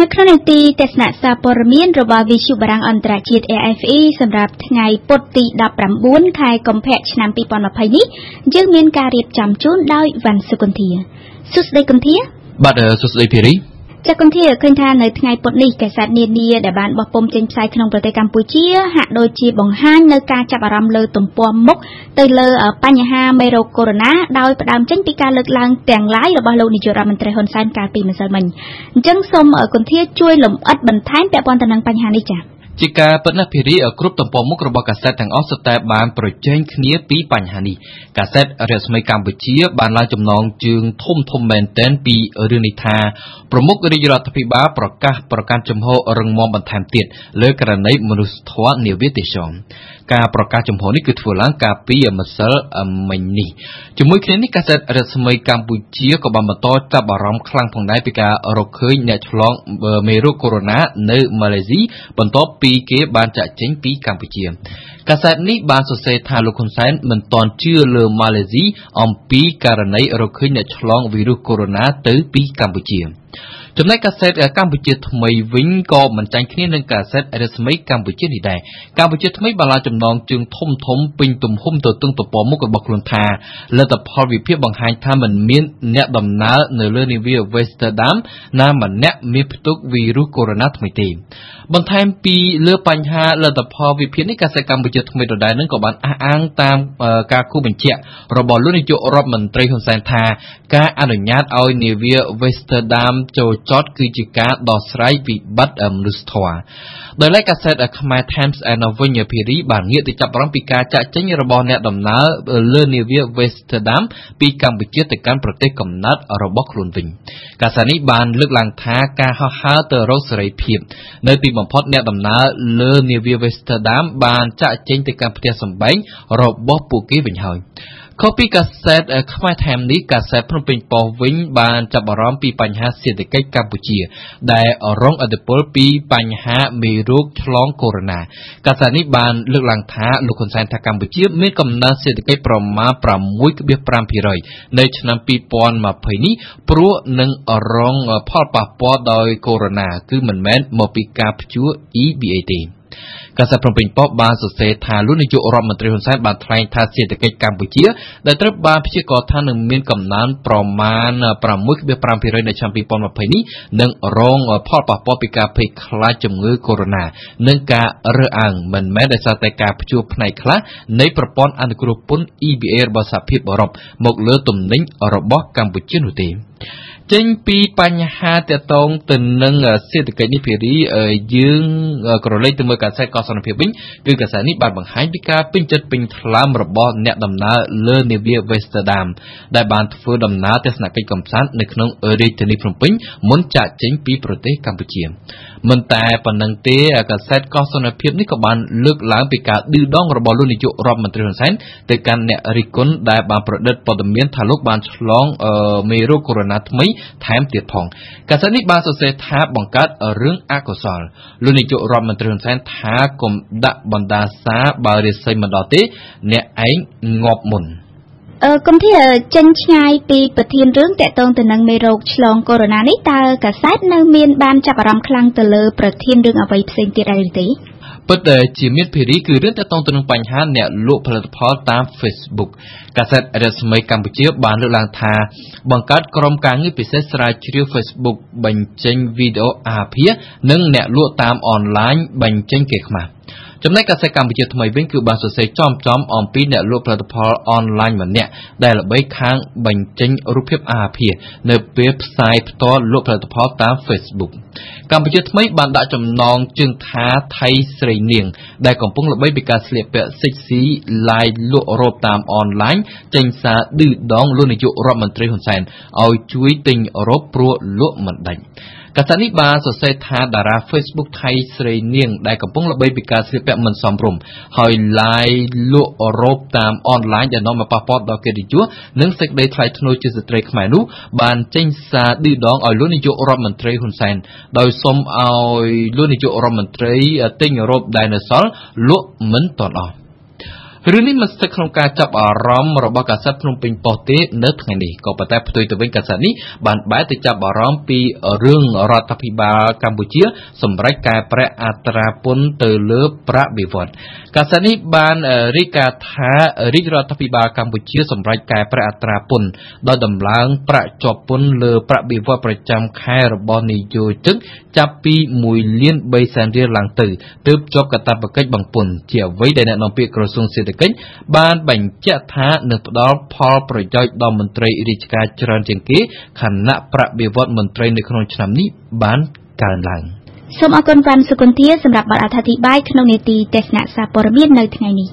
នៅក្នុងនីតិទស្សនៈសារព័ត៌មានរបស់វិទ្យុបារាំងអន្តរជាតិ AFE សម្រាប់ថ្ងៃពុធទី19ខែកុម្ភៈឆ្នាំ2020នេះយើងមានការរៀបចំជូនដោយវ៉ាន់សុគន្ធាសួស្តីគន្ធាបាទសួស្តីភារី ចាគុនធាឃើញថានៅថ្ងៃពុធនេះកាសែតនានាដែលបានបោះពុម្ពចេញផ្សាយក្នុងប្រទេសកម្ពុជាហាក់ដូចជាបង្ហាញនៅការចាប់អារម្មណ៍លើទំព័រមុខទៅលើបញ្ហាមេរោគកូវីដ -19 ដោយផ្ដើមចេញពីការលើកឡើងទាំងឡាយរបស់លោកនាយករដ្ឋមន្ត្រីហ៊ុនសែនកាលពីម្សិលមិញអញ្ចឹងសូមគុនធាជួយលម្អិតបន្ថែមពាក់ព័ន្ធទៅនឹងបញ្ហានេះចា៎ ជាការពិតណាស់ភារីគ្រប់ទំព័រមុខរបស់កាសែតទាំងអស់សុទ្ធតែបានប្រជែងគ្នាពីបញ្ហានេះកាសែតរស្មីកម្ពុជា បានឡើងចំណងជើងធំធំមែនទែនពីរឿងនេះថាប្រមុខរាជរដ្ឋាភិបាលប្រកាសប្រកាន់ជំហររឹងមាំបន្ថែមទៀតលើករណីមនុស្សធម៌នាវាទេសចរការប្រកាសចំហនេះគឺធ្វើឡើងកាលពីម្សិលមិញនេះជាមួយគ្នានេះកាសែតរស្មីកម្ពុជាក៏បានបន្តចាប់អារម្មណ៍ខ្លាំងផងដែរពីការរកឃើញអ្នកឆ្លងមេរោគកូវីដ -19 នៅម៉ាឡេស៊ីបន្ទាប់ពីគេបានចាក់ចេញពីកម្ពុជា កាសែតនេះបានសរសេរថាលោកហ៊ុនសែនមិនទាន់ជឿលើម៉ាឡេស៊ីអំពីករណីរកឃើញអ្នកឆ្លងវីរុសកូវីដ -19 ទៅពីកម្ពុជា ចំណែកកាសែតកម្ពុជាថ្មីវិញក៏មិនចាញ់គ្នានឹងកាសែតរស្មីកម្ពុជានេះដែរកម្ពុជាថ្មីបានឡើងចំណងជើងធំធំពេញទំហំទៅទិងទំព័រមុខរបស់ខ្លួនថាលទ្ធផលវិភាគបង្ហាញថាมันមានអ្នកដំណើរនៅលើនាវា Westerdam ណាម្នាក់មានផ្ទុកវីរុសកូវីដ -19 ថ្មីទេបន្ថែមពីលើបញ្ហាលទ្ធផលវិភាគនេះកាសែតកម្ពុជាថ្មីដដែលនឹងក៏បានអះអាងតាមការគូបញ្ជាក់របស់លោកនាយករដ្ឋមន្ត្រីហ៊ុនសែនថាការអនុញ្ញាតឲ្យនាវា Westerdam ចូលចតគឺជាការដោះស្រាយវិបត្តិមនុស្សធម៌ដោយឡែកកាសែតខ្មែរ Times ឯនៅវិញភារីបានងាកទៅចាប់អារម្មណ៍ពីការចាក់ចេញរបស់អ្នកដំណើរលើនាវា Westerdam ពីកម្ពុជាទៅកាន់ប្រទេសកំណើតរបស់ខ្លួនវិញកាសែតនេះបានលើកឡើងថាការហោះហើរទៅរកសេរីភាពនៅទីបំផុតអ្នកដំណើរលើនាវា Westerdam បានចាក់ចេញទៅកាន់ផ្ទះសម្បែងរបស់ពួកគេវិញហើយ ខុសពីកាសែតខ្មែរថែមនេះកាសែតភ្នំពេញប៉ុស្តិ៍វិញបានចាប់អារម្មណ៍ពីបញ្ហាសេដ្ឋកិច្ចកម្ពុជា ដែលរងឥទ្ធិពលពីបញ្ហាមេរោគឆ្លងកូវីដ -19 កាសែតនេះបានលើកឡើងថាលោកហ៊ុនសែនថាកម្ពុជាមានកំណើនសេដ្ឋកិច្ចប្រមាណ6.5%នៅឆ្នាំ2020នេះព្រោះនឹងរងផលប៉ះពាល់ដោយកូវីដ -19 គឺមិនមែនមកពីការព្យួរ EBA ទេ កាសែតភ្នំពេញប៉ុស្តិ៍បានសរសេរថាលោកនាយករដ្ឋមន្ត្រីហ៊ុនសែនបានថ្លែងថាសេដ្ឋកិច្ចកម្ពុជាដែលត្រូវបានព្យាករណ៍ថានឹងមានកំណើនប្រមាណ6.5%នៅឆ្នាំ2020នេះនឹងរងផលប៉ះពាល់ពីការភ័យខ្លាចជំងឺកូវីដ -19 និងការរើសអើងមិនមែនដោយសារតែការព្យួរផ្នែកខ្លះនៃប្រព័ន្ធអនុគ្រោះពន្ធ EBA របស់សហភាពអឺរ៉ុបមកលើទំនិញរបស់កម្ពុជានោះទេ ចេញពីបញ្ហាតកតងទៅនឹងសេដ្ឋកិច្ចនេះភារីយើងក្រឡេកទៅមើលកាសែតកសនភាពវិញគឺកាសែតនេះបានបង្ហាញពីការពេញចិត្តពេញថ្លើមរបស់អ្នកដំណើរលើនាវា Westerdam ដែលបានធ្វើដំណើរទស្សនកិច្ចកំសាន្តនៅក្នុងរាជធានីភ្នំពេញមុនចាកចេញពីប្រទេសកម្ពុជាមិនតែប៉ុណ្្នឹងទេកាសែតកសនភាពនេះក៏បានលើកឡើងពីការឌឺដងរបស់លោកនាយករដ្ឋមន្ត្រីហ៊ុនសែនទៅកាន់អ្នករិះគន់ដែលបានប្រឌិតព័ត៌មានថាលោកបានឆ្លងមេរោគកូវីដ -19 ថ្មីថែមទៀតផងកាសែតនេះបានសរសេរថាបង្កើតរឿងអកុសលលោកនាយករដ្ឋមន្ត្រីហ៊ុនសែនថាកុំដាក់បណ្ដាសាបើរាសីមិនដល់ទេ អ្នកឯងងាប់មុនអឺគុំធីចេញឆ្ងាយពីប្រធានរឿងតកតងទៅនឹងមេរោគឆ្លងកូវីដ -19 នេះតើកាសែតនៅមានបានចាប់អារម្មណ៍ខ្លាំងទៅលើប្រធានរឿងអ្វីផ្សេងទៀតដែរឬទេ ពិតជាមានភារីគឺរឿងតកតងទៅនឹងបញ្ហាអ្នកលក់ផលិតផលតាម Facebook កាសែតរស្មីកម្ពុជាបានលើកឡើងថា បង្កើតក្រុមការងារពិសេសស្រាវជ្រាវ Facebook បញ្ចេញវីដេអូអាភាសនិងអ្នកលក់តាមអនឡាញបញ្ចេញគេខ្មាស់ ចំណែកកាសែតកម្ពុជាថ្មីវិញគឺបានសរសេរចំចំអំពីអ្នកលក់ផលិតផលអនឡាញម្នាក់ដែលល្បីខាងបញ្ចេញរូបភាពអាភាសនៅពេលផ្សាយផ្ទាល់លក់ផលិតផលតាម Facebook កម្ពុជាថ្មីបានដាក់ចំណងជើងថាថៃស្រីនាង ដែលកំពុងល្បីពីការស្លៀកពាក់សិចស៊ីឡាយលក់រ៉ូបតាមអនឡាញចេញសារឌឺដងលោកនាយករដ្ឋមន្ត្រីហ៊ុនសែនឲ្យជួយទិញរ៉ូបព្រោះលក់មិនដាច់ កាសែតនេះបានសរសេរថាតារា Facebook ថៃស្រីនាង ដែលកំពុងល្បីពីការស្លៀកពាក់មិនសមរម្យហើយ live លក់រ៉ូបតាមអនឡាញដែលនាំមកប៉ះពាល់ដល់កិត្តិយសនិងសេចក្តីថ្លៃថ្នូរជាស្ត្រីខ្មែរនោះបានចេញសារឌឺដងឲ្យលោកនាយករដ្ឋមន្ត្រីហ៊ុនសែនដោយសុំឲ្យលោកនាយករដ្ឋមន្ត្រីទិញរ៉ូបដែលនៅសល់លក់មិនទាន់អស់ រឿងនេះមិនស្ថិតក្នុងការចាប់អារម្មណ៍របស់កាសែតភ្នំពេញប៉ុស្តិ៍ទេនៅថ្ងៃនេះក៏ប៉ុន្តែផ្ទុយទៅវិញកាសែតនេះបានបែរទៅចាប់អារម្មណ៍ពីរឿងរដ្ឋាភិបាលកម្ពុជាសម្រេចកែប្រែអត្រាពន្ធទៅលើប្រាក់បៀវត្សកាសែតនេះបានរាយការណ៍ថារាជរដ្ឋាភិបាលកម្ពុជាសម្រេចកែប្រែអត្រាពន្ធដោយដំឡើងប្រាក់ជាប់ពន្ធលើប្រាក់បៀវត្សប្រចាំខែរបស់និយោជិកចាប់ពី1លាន3សែនរៀលឡើងទៅទើបជាប់កាតព្វកិច្ចបង់ពន្ធជាអ្វីដែលអ្នកនាំពាក្យក្រសួងសេដ្ឋកិច្ចបានបញ្ជាក់ថានឹងផ្ដល់ផលប្រយោជន៍ដល់មន្ត្រីរាជការច្រើនជាងគេខណៈប្រាក់បៀវត្សមន្ត្រីនៅក្នុងឆ្នាំនេះបានកើនឡើងសូមអរគុណវ៉ាន់សុគន្ធាសម្រាប់បទអធិប្បាយក្នុងនេតិទេសនាសារព័ត៌មាននៅថ្ងៃនេះ